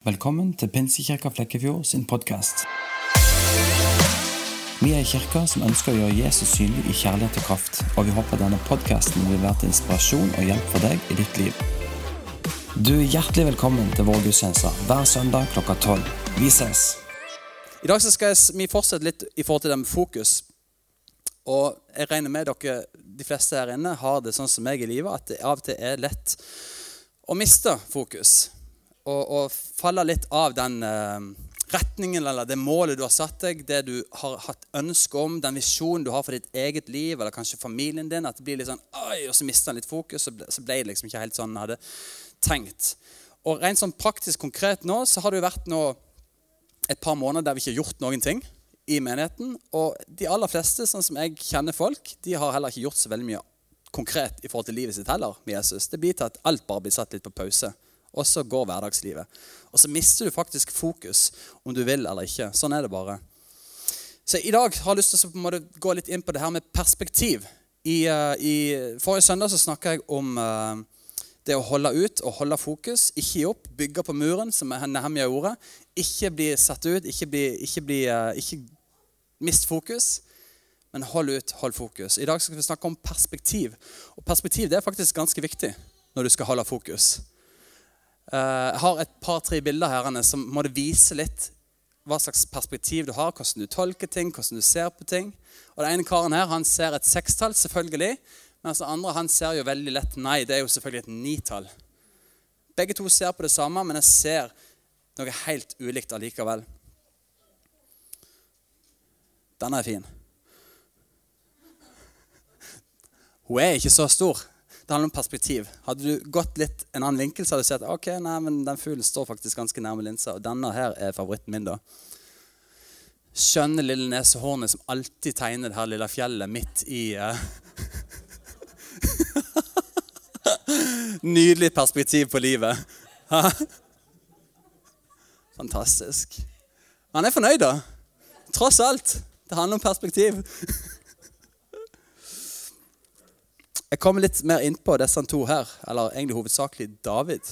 Velkommen til Pinsekirka Flekkefjord sin podkast. Vi er en kirke som ønsker å gjøre Jesus synlig i kjærlighet og kraft, og vi håper denne podkasten vil være til inspirasjon og hjelp for deg i ditt liv. Du er hjertelig velkommen til vår gudstjeneste hver søndag klokka tolv. Vi ses! I dag skal jeg, vi fortsette litt i forhold til det med fokus. Og jeg regner med dere, de fleste her inne har det sånn som meg i livet, at det av og til er lett å miste fokus og falle litt av den eh, retningen eller det målet du har satt deg, det du har hatt ønske om, den visjonen du har for ditt eget liv, eller kanskje familien din. At det blir litt sånn Oi, og så mister en litt fokus, så ble, så ble det liksom ikke helt sånn en hadde tenkt. Og rent sånn praktisk konkret nå, så har det jo vært nå et par måneder der vi ikke har gjort noen ting i menigheten. Og de aller fleste, sånn som jeg kjenner folk, de har heller ikke gjort så veldig mye konkret i forhold til livet sitt heller med Jesus. Det blir til at alt bare blir satt litt på pause og så går hverdagslivet. Og så mister du faktisk fokus om du vil eller ikke. Sånn er det bare. Så i dag har jeg lyst til å gå litt inn på det her med perspektiv. I, uh, i Forrige søndag så snakka jeg om uh, det å holde ut og holde fokus. Ikke gi opp, bygge på muren, som Nehemja gjorde. Ikke bli satt ut, ikke, bli, ikke, bli, uh, ikke mist fokus. Men hold ut, hold fokus. I dag skal vi snakke om perspektiv. Og perspektiv det er faktisk ganske viktig når du skal holde fokus. Eh, jeg har et par-tre bilder her som måtte vise litt hva slags perspektiv du har, hvordan du tolker ting, hvordan du ser på ting. Og Den ene karen her han ser et sekstall, selvfølgelig. Mens den andre han ser jo veldig lett nei. Det er jo selvfølgelig et nitall. Begge to ser på det samme, men jeg ser noe helt ulikt allikevel. Den er fin. Hun er ikke så stor. Det handler om perspektiv. Hadde du gått litt en annen vinkel, så hadde du sett ok, nei, men den fuglen står faktisk ganske nærme linsa. Og denne her er favoritten min, da. Skjønne lille nesehornet som alltid tegner det her lille fjellet midt i uh... Nydelig perspektiv på livet. Fantastisk. Han er fornøyd, da. Tross alt. Det handler om perspektiv. Jeg kommer litt mer innpå disse to her, eller egentlig hovedsakelig David.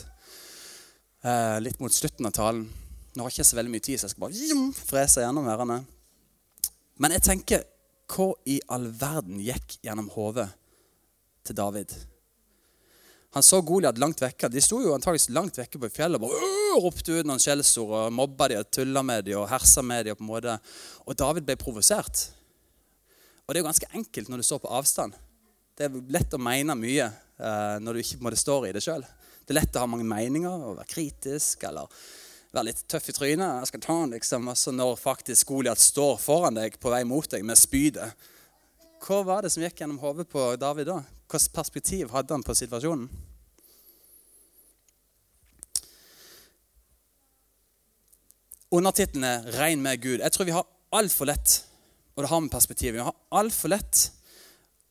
Eh, litt mot slutten av talen. Nå har jeg ikke så veldig mye tid, så jeg skal bare frese gjennom ørene. Men jeg tenker hva i all verden gikk gjennom hodet til David? Han så Goliat langt vekke. De sto jo antakeligvis langt vekke på fjellet og bare ropte ut noen skjellsord og mobba de og tulla med de og hersa med de. På en måte. Og David ble provosert. Og det er jo ganske enkelt når du står på avstand. Det er lett å mene mye uh, når du ikke måte, står i det sjøl. Det er lett å ha mange meninger og være kritisk eller være litt tøff i trynet. jeg skal ta den liksom, altså Når faktisk Goliat står foran deg på vei mot deg med spydet. Hva var det som gikk gjennom hodet på David da? Hvilket perspektiv hadde han på situasjonen? Undertittelen er 'Regn med Gud'. Jeg tror vi har altfor lett og det har med perspektivet Vi har altfor lett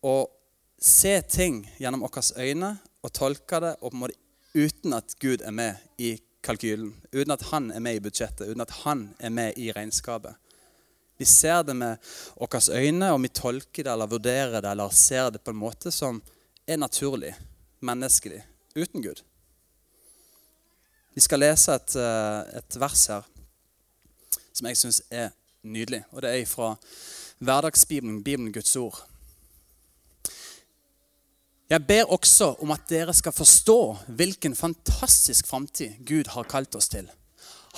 å se ting gjennom våre øyne og tolke det og på en måte uten at Gud er med i kalkylen. Uten at han er med i budsjettet, uten at han er med i regnskapet. Vi ser det med våre øyne, og vi tolker det eller vurderer det eller ser det på en måte som er naturlig, menneskelig, uten Gud. Vi skal lese et, eh, et vers her som jeg syns er nydelig. Og det er fra Hverdagsbibelen, Bibelen Guds ord. Jeg ber også om at dere skal forstå hvilken fantastisk framtid Gud har kalt oss til.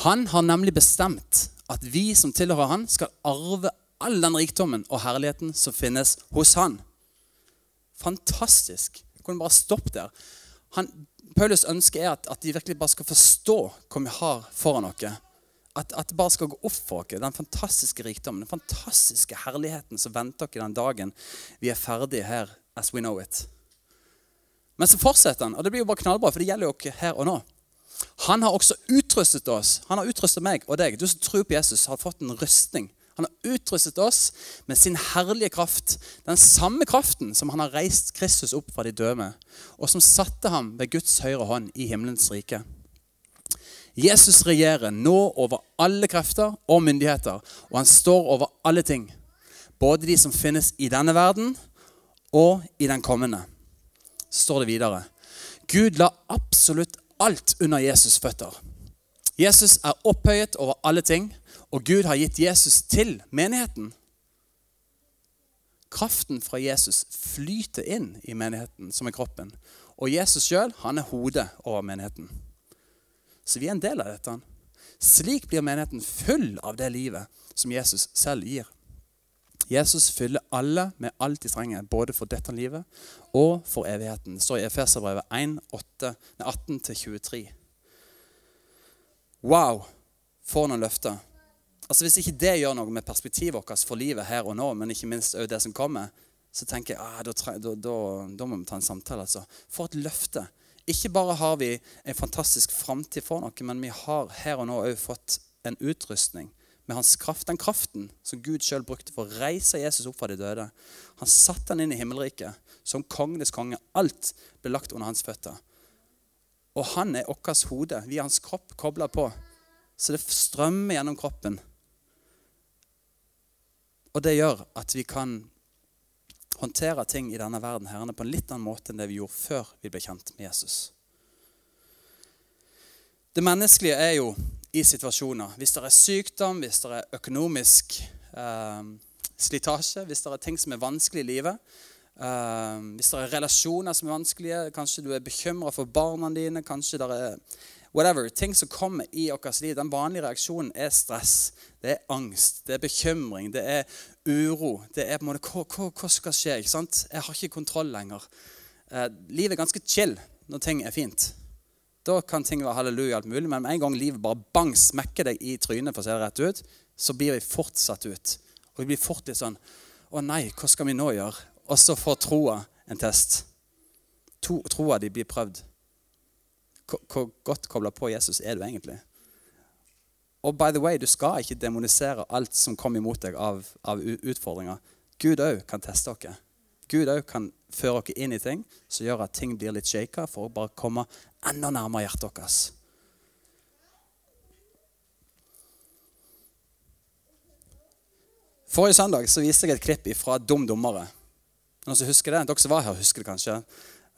Han har nemlig bestemt at vi som tilhører han, skal arve all den rikdommen og herligheten som finnes hos han. Fantastisk. Jeg kunne bare stoppe der. Han, Paulus ønske er at, at, de virkelig bare skal forstå hva vi har foran oss. At, at, det bare skal gå opp for oss, den fantastiske rikdommen, den fantastiske herligheten som venter oss den dagen vi er ferdige her as we know it. Men så fortsetter han, og det blir jo bare knallbra, for det gjelder jo ikke her og nå. Han har også utrustet oss. Han har utrustet meg og deg. Du som tror på Jesus, har fått en rustning. Han har utrustet oss med sin herlige kraft. Den samme kraften som han har reist Kristus opp fra de døde, og som satte ham ved Guds høyre hånd i himmelens rike. Jesus regjerer nå over alle krefter og myndigheter, og han står over alle ting. Både de som finnes i denne verden, og i den kommende står det videre. Gud la absolutt alt under Jesus' føtter. Jesus er opphøyet over alle ting, og Gud har gitt Jesus til menigheten. Kraften fra Jesus flyter inn i menigheten, som er kroppen. Og Jesus sjøl, er hodet over menigheten. Så vi er en del av dette. Slik blir menigheten full av det livet som Jesus selv gir. Jesus fyller alle med alt de trenger, både for dette livet og for evigheten. Det står i Efeserbrevet 1, 18-23. Wow, for noen løfter. Altså Hvis ikke det gjør noe med perspektivet vårt for livet her og nå, men ikke minst det som kommer, så tenker jeg ah, da, da, da, da, må vi ta en samtale. altså. For et løfte. Ikke bare har vi en fantastisk framtid for noe, men vi har her og nå òg fått en utrustning med hans kraft. Den kraften som Gud sjøl brukte for å reise Jesus opp fra de døde. Han satte han inn i himmelriket som kongenes konge. Alt ble lagt under hans føtter. Og han er vårt hode. Vi er hans kropp kobla på. Så det strømmer gjennom kroppen. Og det gjør at vi kan håndtere ting i denne verden herrene, på en litt annen måte enn det vi gjorde før vi ble kjent med Jesus. Det menneskelige er jo i situasjoner. Hvis det er sykdom, hvis det er økonomisk eh, slitasje, hvis det er ting som er vanskelig i livet, eh, hvis det er relasjoner som er vanskelige, kanskje du er bekymra for barna dine, kanskje det er whatever, ting som kommer i vårt liv. Den vanlige reaksjonen er stress, det er angst, det er bekymring, det er uro. Det er på en måte hva, skal skje? ikke sant? Jeg har ikke kontroll lenger. Eh, livet er ganske chill når ting er fint. Da kan ting være halleluja, alt mulig, men med en gang livet bare bang smekker deg i trynet, for å se det rett ut, så blir vi fortsatt ut. Og vi blir fort litt sånn Å nei, hva skal vi nå gjøre? Og så får troa en test. To, troa di blir prøvd. Hvor godt kobla på Jesus er du egentlig? Og by the way, du skal ikke demonisere alt som kommer imot deg av, av utfordringer. Gud òg kan teste oss. Gud òg kan føre oss inn i ting som gjør at ting blir litt shaka, for å bare komme enda nærmere hjertet vårt. Forrige søndag så viste jeg et klipp fra Dum dummere. Noen som husker det? Dere som var her, husker det kanskje.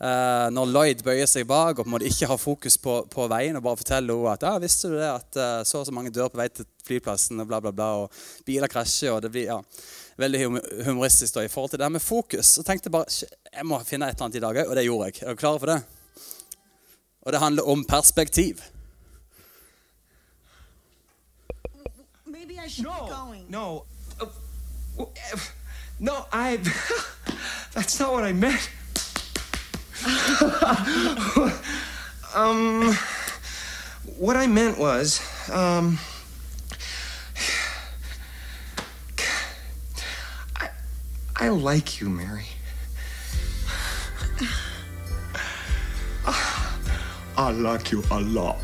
Uh, når Lloyd bøyer seg bak og på en måte ikke har fokus på, på veien og bare forteller henne at ja, visste du det at uh, så og så mange dør på vei til flyplassen, og bla, bla, bla, og biler krasjer og det blir ja, veldig humoristisk da, i forhold til det her med fokus. Så tenkte jeg bare jeg må finne et eller annet i dag òg, og det gjorde jeg. Er du klare for det? Og det handler om perspektiv. Maybe I No, no, Uh, no. I. That's not what I meant. um, what I meant was, um, I like you, Mary. I like you a lot.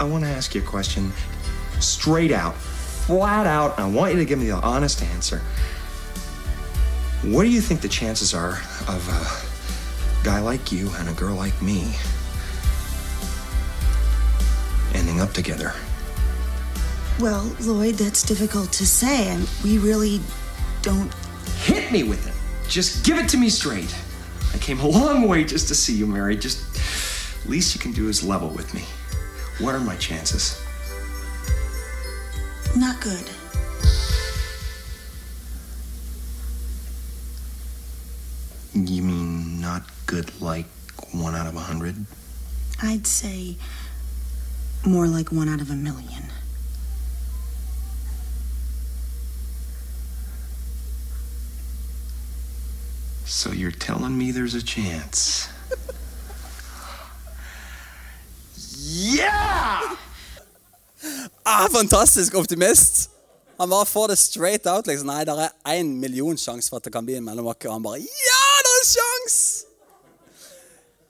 I want to ask you a question straight out, flat out. I want you to give me the honest answer. What do you think the chances are of a guy like you and a girl like me ending up together? Well, Lloyd, that's difficult to say. and we really don't. Hit me with it. Just give it to me straight. I came a long way just to see you, Mary. Just least you can do is level with me. What are my chances? Not good. You mean not good like one out of a hundred? I'd say more like one out of a million. So you're telling me there's a chance? yeah! Ah, fantastisk optimist! Han bare får det straight out. liksom. Nei, det er én million sjanse for at det kan bli en mellom oss. Og han bare Ja, det er en sjanse!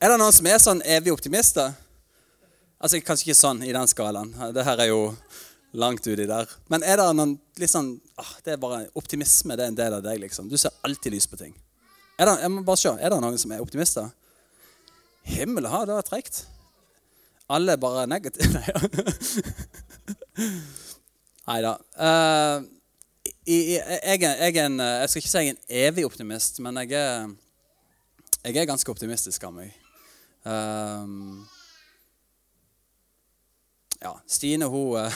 Er det noen som er sånn evig optimister? Altså, Kanskje ikke sånn i den skalaen. Det her er jo langt uti der. Men er det noen litt sånn ah, det er bare Optimisme det er en del av deg, liksom. Du ser alltid lys på ting. Er det, jeg må bare se, er det noen som er optimister? Himmel ha, det var treigt. Alle bare negative. Nei da. Uh, jeg, jeg, jeg, eh, jeg skal ikke si jeg er en evig optimist, men jeg er, jeg er ganske optimistisk av meg. Um, ja, Stine hun, eh,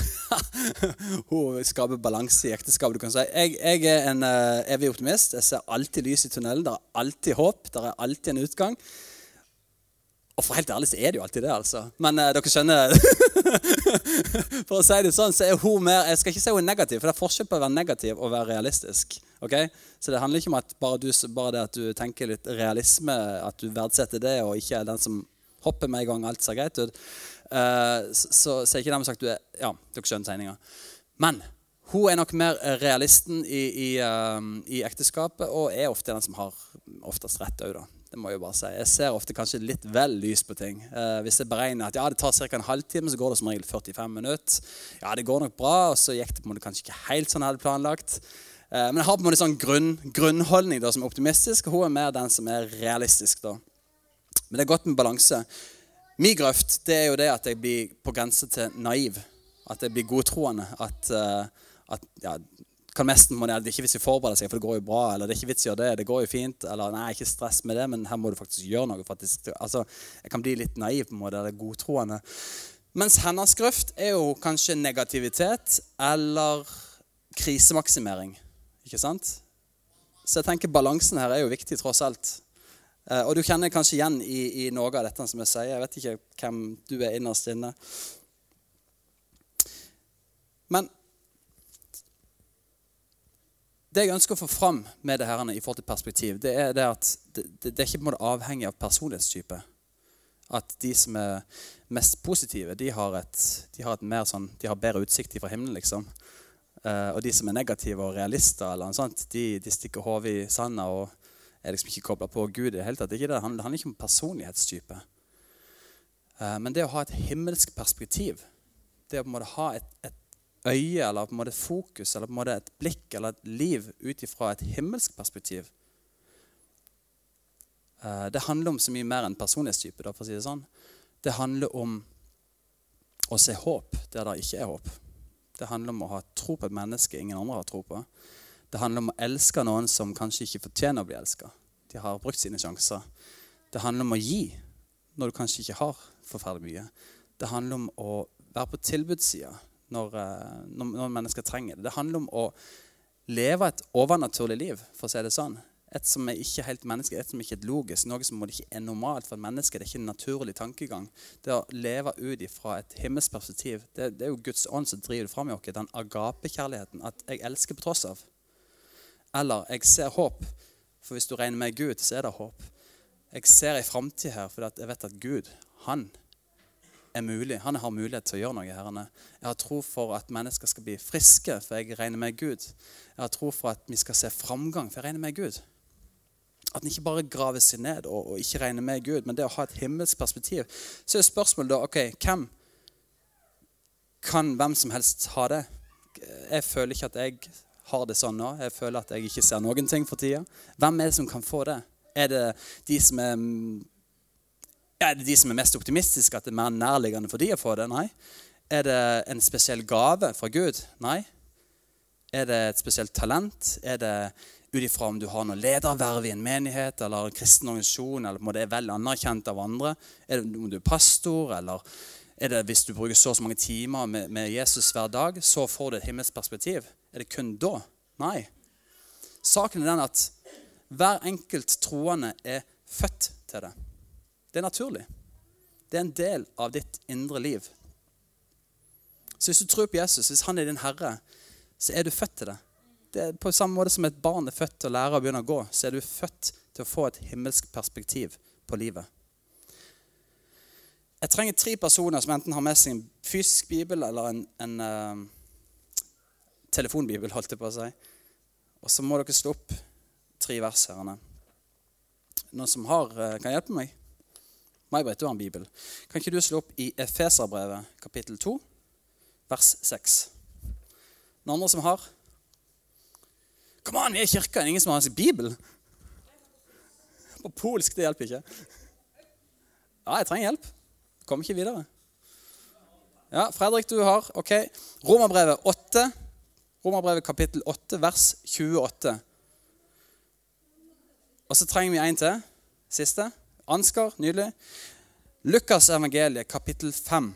hun skaper balanse i ekteskapet. du kan si. Jeg, jeg er en uh, evig optimist. Jeg ser alltid lys i tunnelen. Det er alltid håp. Det er alltid en utgang. Og for helt ærlig så er det jo alltid det, altså. Men uh, dere skjønner For å si det sånn, så er hun mer Jeg skal ikke si hun er negativ, for det er forskjell på å være negativ og være realistisk. ok? Så det handler ikke om at bare, du, bare det at du tenker litt realisme, at du verdsetter det, og ikke er den som hopper med en gang alt ser greit ut. Uh, så, så er ikke dermed sagt du er Ja, dere skjønner tegninga. Men hun er nok mer realisten i, i, uh, i, ekteskapet og er ofte den som har oftest rett òg, da det må Jeg bare si. Jeg ser ofte kanskje litt vel lys på ting. Uh, hvis jeg beregner at ja, det tar ca. en halvtime, så går det som regel 45 minutter. Ja, det går nok bra, og så gikk det på en måte kanskje ikke helt sånn jeg hadde planlagt. Uh, men jeg har på en måte sånn grunn, grunnholdning da, som er optimistisk, og hun er mer den som er realistisk. da. Men det er godt med balanse. Min grøft det er jo det at jeg blir på grense til naiv. At jeg blir godtroende. At, uh, at ja, kan nesten det er ikke vits i å forberede seg, for det går jo bra. Eller det er ikke vits i å gjøre det, det går jo fint. Eller nei, ikke stress med det, men her må du faktisk gjøre noe. Faktisk. Altså, jeg kan bli litt naiv på en måte, eller godtroende. Mens hennes grøft er jo kanskje negativitet eller krisemaksimering. Ikke sant? Så jeg tenker balansen her er jo viktig, tross alt. Eh, og du kjenner kanskje igjen i, i noe av dette som jeg sier. Jeg vet ikke hvem du er innerst inne. Men det jeg ønsker å få fram med det her i forhold til perspektiv, det er det at det, det, er ikke på en måte avhengig av personlighetstype. At de som er mest positive, de har, et, de har, mer sånn, de har bedre utsikt fra himmelen. liksom. Uh, og de som er negative og realister, eller noe sånt, de, de stikker hodet i sanda og er liksom ikke kobla på Gud. i Det hele tatt. Det, det handler ikke om personlighetstype. Uh, men det å ha et himmelsk perspektiv, det å på en måte ha et, et øye eller på en måte et fokus eller på en måte et blikk eller et liv ut ifra et himmelsk perspektiv. Eh, det handler om så mye mer enn personlighetstype. Da, for å si Det sånn. Det handler om å se håp der det ikke er håp. Det handler om å ha tro på et menneske ingen andre har tro på. Det handler om å elske noen som kanskje ikke fortjener å bli elska. De har brukt sine sjanser. Det handler om å gi når du kanskje ikke har forferdelig mye. Det handler om å være på tilbudssida når, eh, når, når, mennesker trenger det. Det handler om å leve et overnaturlig liv, for å si det sånn. Et som er ikke helt menneske, et som ikke er logisk, noe som ikke er normalt for et menneske. Det er ikke en naturlig tankegang. Det å leve ut fra et himmelsperspektiv, det, det, er jo Guds ånd som driver fram i oss. Den agapekjærligheten. At jeg elsker på tross av. Eller jeg ser håp. For hvis du regner med Gud, så er det håp. Jeg ser ei framtid her for jeg vet at Gud, han er mulig. Han har mulighet til å gjøre noe. Herrene. Jeg har tro for at mennesker skal bli friske, for jeg regner med Gud. Jeg har tro for at vi skal se framgang, for jeg regner med Gud. At en ikke bare graver seg ned og, og, ikke regner med Gud, men det å ha et himmelsk perspektiv. Så er spørsmålet da ok, hvem kan hvem som helst ha det? Jeg føler ikke at jeg har det sånn nå. Jeg føler at jeg ikke ser noen ting for tida. Hvem er det som kan få det? Er det de som er er det de som er mest optimistiske, at det er mer nærliggende for de å få det? Nei. Er det en spesiell gave fra Gud? Nei. Er det et spesielt talent? Er det ut ifra om du har noe lederverv i en menighet eller en kristen organisasjon, eller om det er vel anerkjent av andre? Er det om du er pastor, eller er det hvis du bruker så og så mange timer med, med Jesus hver dag, så får du et himmelsk perspektiv? Er det kun da? Nei. Saken er den at hver enkelt troende er født til det. Det er naturlig. Det er en del av ditt indre liv. Så hvis du tror på Jesus, hvis han er din herre, så er du født til det. Det er På samme måte som et barn er født til å lære å begynne å gå, så er du født til å få et himmelsk perspektiv på livet. Jeg trenger tre personer som enten har med seg en fysisk bibel eller en, en uh, telefonbibel. holdt jeg på å si. Og så må dere slå opp tre vers her. Noen som har, uh, kan hjelpe meg? May-Britt, du har en bibel. Kan ikke du slå opp i Efeserbrevet kapittel 2, vers 6? Noen andre som har? Kom an, vi er i kirka. Ingen som har en bibel? På polsk, det hjelper ikke. Ja, jeg trenger hjelp. Kommer ikke videre. Ja, Fredrik, du har. Ok. Romerbrevet 8. Romerbrevet kapittel 8, vers 28. Og så trenger vi en til. Siste. Ansgar, nydelig. Lukas evangeliet, kapittel 5,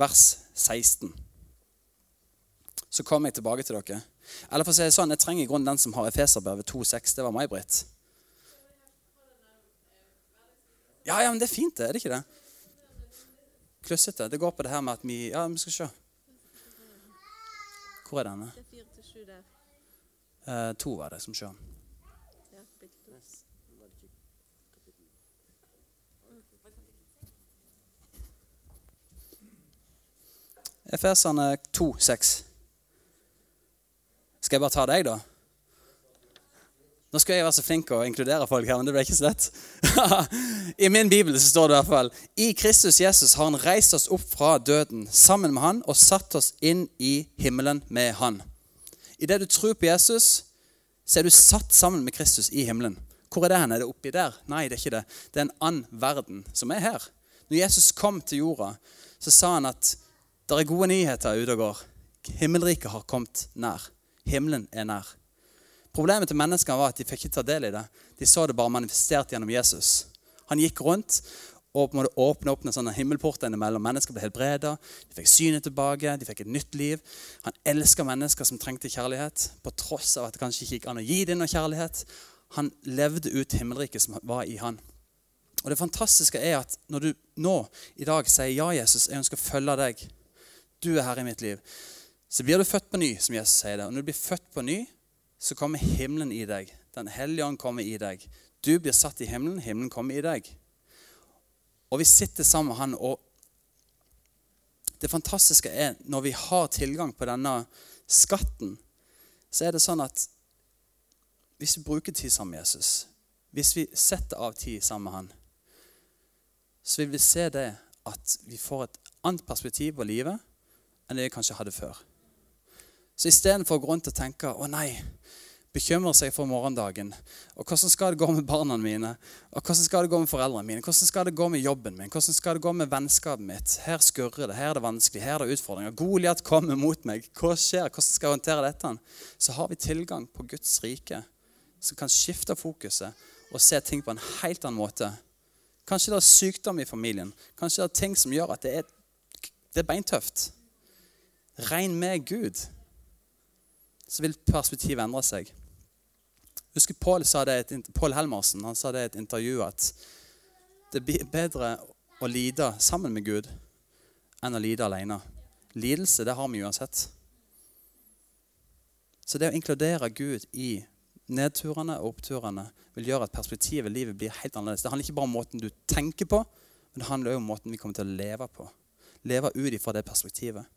vers 16. Så kommer jeg tilbake til dere. Eller for å si det sånn, jeg trenger i grunnen den som har Efeserbrevet 2,6. Det var meg, Britt. Ja, ja, men det er fint, det. Er det ikke det? Klussete. Det går på det her med at vi Ja, vi skal se. Hvor er denne? Det er fire til sju der. Eh, to var det som sjø. Ja, bitte litt. Efeserne 2,6. Skal jeg bare ta deg, da? Nå skal jeg være så flink å inkludere folk her, men det ble ikke så lett. I min bibel så står det i hvert fall I Kristus Jesus har han reist oss opp fra døden sammen med han og satt oss inn i himmelen med han. Idet du tror på Jesus, så er du satt sammen med Kristus i himmelen. Hvor er det hen? Er det oppi der? Nei, det er ikke det. Det er en annen verden som er her. Når Jesus kom til jorda, så sa han at det er gode nyheter ute og går. Himmelriket har kommet nær. Himmelen er nær. Problemet til menneskene var at de fikk ikke ta del i det. De så det bare manifestert gjennom Jesus. Han gikk rundt og på en måte åpne opp en sånn himmelport innimellom. Mennesker ble helbreda, de fikk synet tilbake, de fikk et nytt liv. Han elska mennesker som trengte kjærlighet, på tross av at det kanskje ikke gikk an å gi dem noe kjærlighet. Han levde ut himmelriket som var i han. Og Det fantastiske er at når du nå i dag sier ja, Jesus, jeg ønsker å følge deg, du er her i mitt liv, så blir du født på ny, som Jesus sier det. Og når du blir født på ny, så kommer himmelen i deg. Den hellige ånd kommer i deg. Du blir satt i himmelen, himmelen kommer i deg. Og vi sitter sammen med han, og det fantastiske er når vi har tilgang på denne skatten, så er det sånn at hvis vi bruker tid sammen med Jesus, hvis vi setter av tid sammen med han, så vil vi se det at vi får et annet perspektiv på livet enn det vi kanskje hadde før. Så istedenfor å gå rundt og tenke å nei, bekymre seg for morgendagen. Og hvordan skal det gå med barna mine? Og hvordan skal det gå med foreldrene mine? Hvordan skal det gå med jobben min? Hvordan skal det gå med vennskapet mitt? Her skurrer det, her er det vanskelig, her er det utfordringer. Goliat kommer mot meg. Hva skjer? Hvordan skal jeg håndtere dette? Så har vi tilgang på Guds rike, som kan skifte fokuset og se ting på en helt annen måte. Kanskje det er sykdom i familien. Kanskje det er ting som gjør at det er, det er beintøft. Regn med Gud så vil perspektivet endre seg. Husker Paul, sa det, Paul Helmersen han sa det i et intervju at det er bedre å lide sammen med Gud enn å lide alene. Lidelse det har vi uansett. Så det å inkludere Gud i nedturene og oppturene vil gjøre at perspektivet i livet blir helt annerledes. Det handler ikke bare om måten du tenker på, men det handler også om måten vi kommer til å leve på. Leve ut ifra det perspektivet.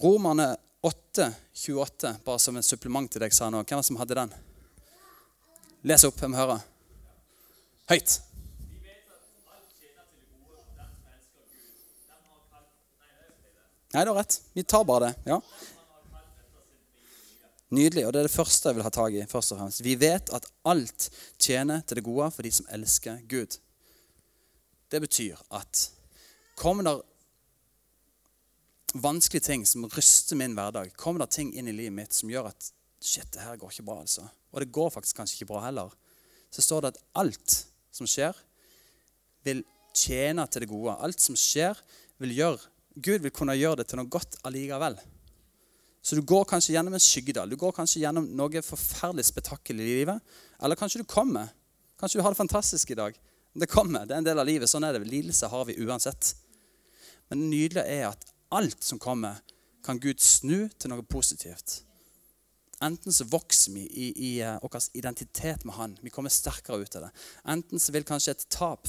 Romerne 8, 28, bare som en supplement til deg, sa nå. Hvem var det som hadde den? Les opp, jeg må høre. Høyt. Nei, du har rett. Vi tar bare det. ja. Nydelig. Og det er det første jeg vil ha tak i. først og fremst. Vi vet at alt tjener til det gode for de som elsker Gud. Det betyr at kommer der vanskelige ting som ryster min hverdag, kommer det ting inn i livet mitt som gjør at shit, det her går ikke bra. altså. Og det går faktisk kanskje ikke bra heller. Så står det at alt som skjer, vil tjene til det gode. Alt som skjer, vil gjøre Gud vil kunne gjøre det til noe godt allikevel. Så du går kanskje gjennom en skyggedal. Du går kanskje gjennom noe forferdelig spetakkel i livet. Eller kanskje du kommer. Kanskje du har det fantastisk i dag. Det kommer. Det er en del av livet. Sånn er det. Lidelse har vi uansett. Men det nydelige er at alt som kommer, kan Gud snu til noe positivt. Enten så vokser vi i, i i vår identitet med Han. Vi kommer sterkere ut av det. Enten så vil kanskje et tap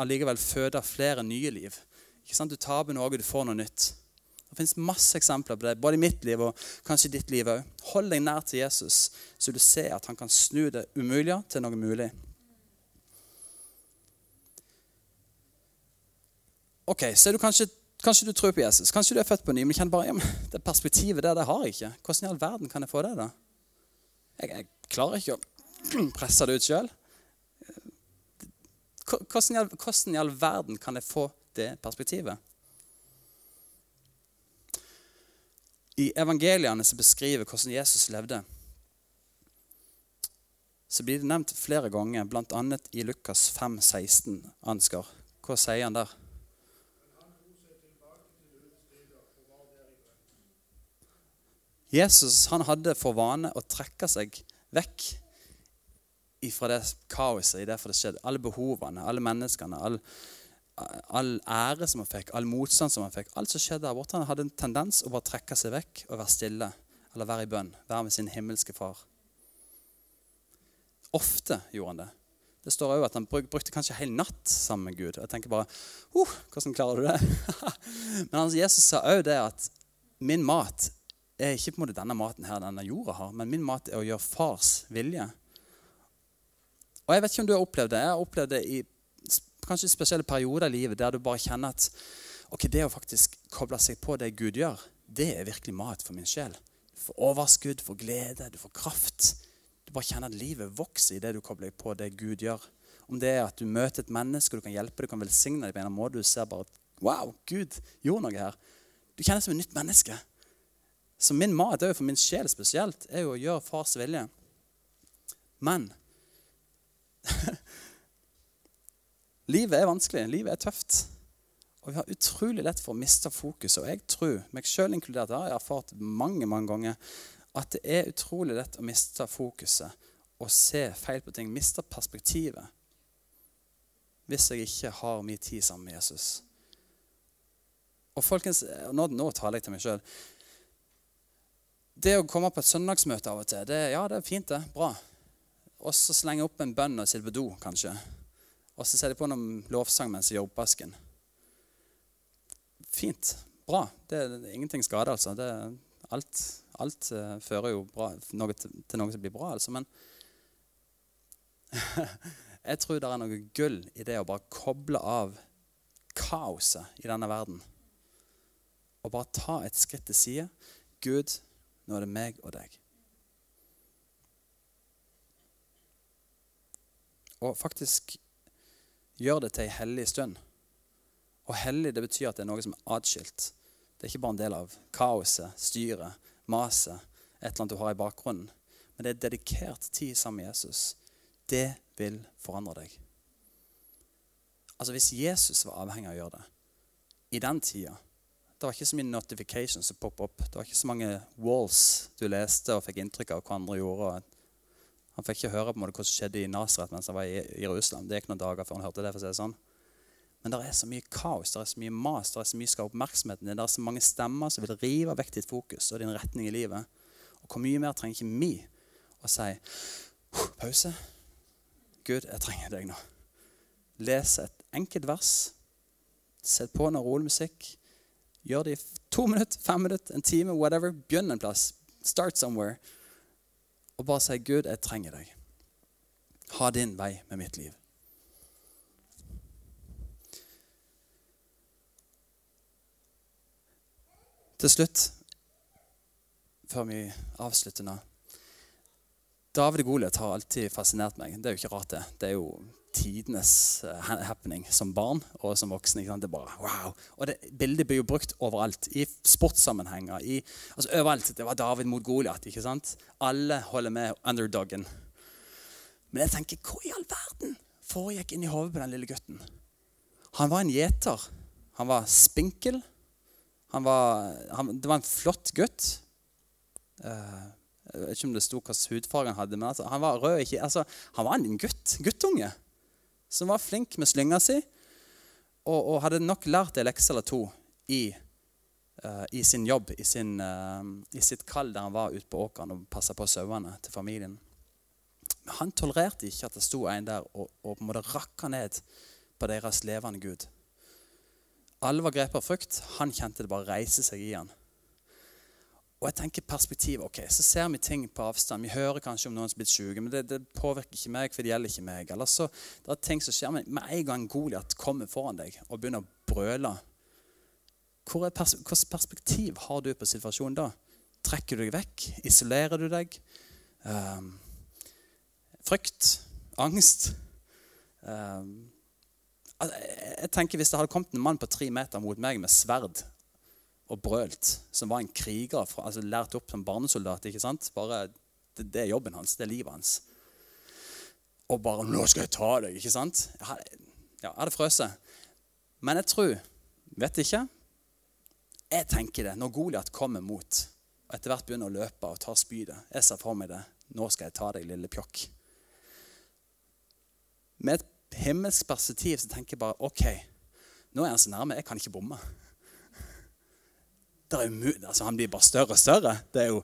allikevel føde flere nye liv. Ikke sant? Du taper noe, og du får noe nytt. Det finnes masse eksempler på det, både i mitt liv og kanskje i ditt liv òg. Hold deg nær til Jesus, så du ser at han kan snu det umulige til noe mulig. Ok, så er du kanskje Kanskje du tror på Jesus, kanskje du er født på ny, men kjenner bare ja, men det perspektivet der det har jeg ikke. Hvordan i all verden kan jeg få det? da? Jeg, jeg klarer ikke å presse det ut sjøl. Hvordan, hvordan, i all verden kan jeg få det perspektivet? I evangeliene som beskriver hvordan Jesus levde, så blir det nevnt flere ganger, bl.a. i Lukas 5, 16, Ansgar, Hva sier han der? Jesus han hadde for vane å trekke seg vekk fra det kaoset i det for det skjedde. Alle behovene, alle menneskene, all, all ære som han fikk, all motstand som han fikk. Alt som skjedde der borte. Han hadde en tendens å bare trekke seg vekk og være stille. Eller være i bønn. Være med sin himmelske far. Ofte gjorde han det. Det står òg at Han brukte kanskje en hel natt sammen med Gud. Jeg tenker bare Hvordan klarer du det? Men Jesus sa òg det at min mat er ikke på en måte denne maten her denne jorda har, men min mat er å gjøre fars vilje. Og Jeg vet ikke om du har opplevd det. Jeg har opplevd det i kanskje spesielle perioder i livet der du bare kjenner at ok, det å faktisk koble seg på det Gud gjør, det er virkelig mat for min sjel. Du får overskudd, du får glede, du får kraft. Du bare kjenner at livet vokser i det du kobler på det Gud gjør. Om det er at du møter et menneske, du kan hjelpe, du kan velsigne dem på en måte. Du ser bare at wow, Gud gjorde noe her. Du kjenner deg som et nytt menneske. Så min mat jo for min sjel spesielt, er jo å gjøre fars vilje. Men Livet er vanskelig. Livet er tøft. Og vi har utrolig lett for å miste fokus. Og jeg tror, meg sjøl inkludert, har jeg erfart mange mange ganger, at det er utrolig lett å miste fokuset og se feil på ting. Miste perspektivet. Hvis jeg ikke har mye tid sammen med Jesus. Og folkens, nå, nå taler jeg til meg sjøl. Det å komme på et søndagsmøte av og til, det, ja, det er fint, det. Bra. Og så slenge opp en bønn og sitte på do, kanskje. Og så ser de på noen lovsang mens de gjør oppvasken. Fint. Bra. Det er ingenting skader, altså. Det, alt alt uh, fører jo bra, noe til, til noe som blir bra, altså. Men jeg tror det er noe gull i det å bare koble av kaoset i denne verden. Og bare ta et skritt til side. Gud, nå er det meg og deg. Og faktisk gjør det til ei hellig stund. Og hellig det betyr at det er noe som er atskilt. Det er ikke bare en del av kaoset, styret, maset, et eller annet du har i bakgrunnen. Men det er dedikert tid sammen med Jesus. Det vil forandre deg. Altså Hvis Jesus var avhengig av å gjøre det i den tida Det var ikke så mye notifications som poppet opp. Det var ikke så mange walls du leste og fikk inntrykk av hva andre gjorde. Han fikk ikke høre på en måte hva som skjedde i Nasaret mens han var i Jerusalem. Det gikk noen dager før han hørte det. for å si det sånn. Men det er så mye kaos, det er så mye mas, det er så mye skal oppmerksomheten din. Det er så mange stemmer som vil rive vekk ditt fokus og din retning i livet. Og hvor mye mer trenger ikke vi å si pause? Gud, jeg trenger deg nå. Les et enkelt vers. Sett på noe rolig musikk. Gjør det i to minutter, fem minutter, en time, whatever. Begynn en plass. Start somewhere. Og bare si, Gud, jeg trenger deg. Ha din vei med mitt liv. Til slutt, før vi avslutter nå David Goliat har alltid fascinert meg. Det er jo ikke rart, det. Det er jo tidenes eh, happening som barn og som voksen. Det er bare wow. Og det, bildet blir jo brukt overalt. I sportssammenhenger. I, altså overalt. Det var David mot Goliat. Alle holder med underdogen. Men jeg tenker, hva i all verden foregikk inni hodet på den lille gutten? Han var en gjeter. Han var spinkel. Han var, han, det var en flott gutt. Uh, jeg vet ikke om det sto hvilken hudfarge han hadde, men altså, han var rød. Ikke, altså, han var en gutt, guttunge som var flink med slynga si, og, og hadde nok lært en lekse eller to i, uh, i sin jobb, i, sin, uh, i sitt kall der han var ute på åkeren og passa på sauene til familien. Men han tolererte ikke at det sto en der og, og på en måte rakka ned på deres levende Gud. Alle var grepet av frykt. Han kjente det bare reise seg i han. Og jeg tenker perspektiv, ok, Så ser vi ting på avstand. Vi hører kanskje om noen som er blitt syke, men det, det, påvirker ikke meg, for det gjelder ikke meg. Eller så det er ting som skjer, men Med en gang Goliat kommer foran deg og begynner å brøle hvor er pers Hvilket perspektiv har du på situasjonen da? Trekker du deg vekk? Isolerer du deg? Um, frykt? Angst? Um, jeg tenker Hvis det hadde kommet en mann på tre meter mot meg med sverd og brølt, som var en kriger, fra, altså lært opp som barnesoldat. ikke sant? Bare, det, det er jobben hans, det er livet hans. Og bare 'Nå skal jeg ta deg', ikke sant? Jeg hadde, ja, jeg hadde frøst. Men jeg tror Vet ikke. Jeg tenker det når Goliat kommer mot og etter hvert begynner å løpe og tar spydet. Jeg ser for meg det. Nå skal jeg ta deg, lille pjokk. Med et himmelsk perspektiv så tenker jeg bare OK, nå er han så nærme. Jeg kan ikke bomme. Altså, han blir bare større og større. Det er jo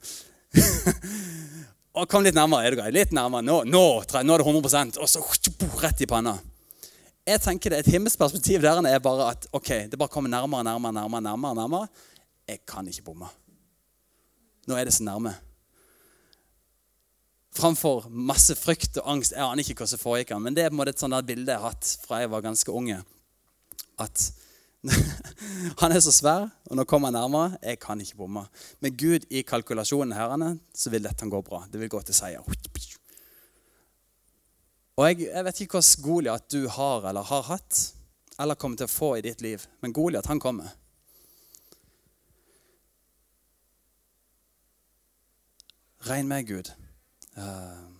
og Kom litt nærmere. er du grei? Litt nærmere. Nå, nå, nå er det 100% Og så rett i panna. Jeg tenker det, Et himmelsk perspektiv der er bare at ok, det bare kommer nærmere nærmere, nærmere, nærmere, nærmere. Jeg kan ikke bomme. Nå er det så nærme. Framfor masse frykt og angst. Jeg aner ikke hva som foregikk, men det er på en måte et sånt der bilde jeg har hatt fra jeg var ganske unge. At han er så svær, og nå kommer han nærmere. Jeg kan ikke bomme. Men Gud i kalkulasjonen herrene, så vil dette gå bra. Det vil gå til seier. Og jeg, jeg vet ikke hvilken Goliat du har eller har hatt, eller kommer til å få i ditt liv. Men Goliat, han kommer. Regn med Gud. Uh,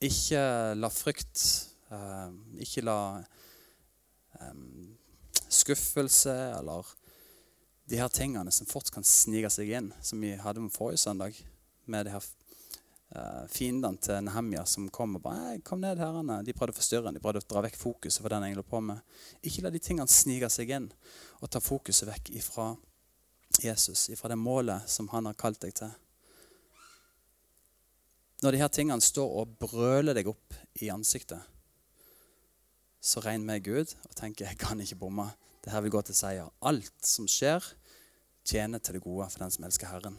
ikke la frykt, uh, ikke la skuffelse eller de her tingene som fort kan snike seg inn, som vi hadde om forrige søndag, med de her uh, fiendene til Nehemia som kom og bare 'Kom ned, herrene.' De prøvde å forstyrre de prøvde å dra vekk fokuset fra den jeg lå på med. Ikke la de tingene snike seg inn og ta fokuset vekk ifra Jesus, ifra det målet som han har kalt deg til. Når de her tingene står og brøler deg opp i ansiktet, så regner vi Gud og tenker jeg kan ikke bomme. Det her vil gå til seier. Alt som skjer, tjener til det gode for den som elsker Herren.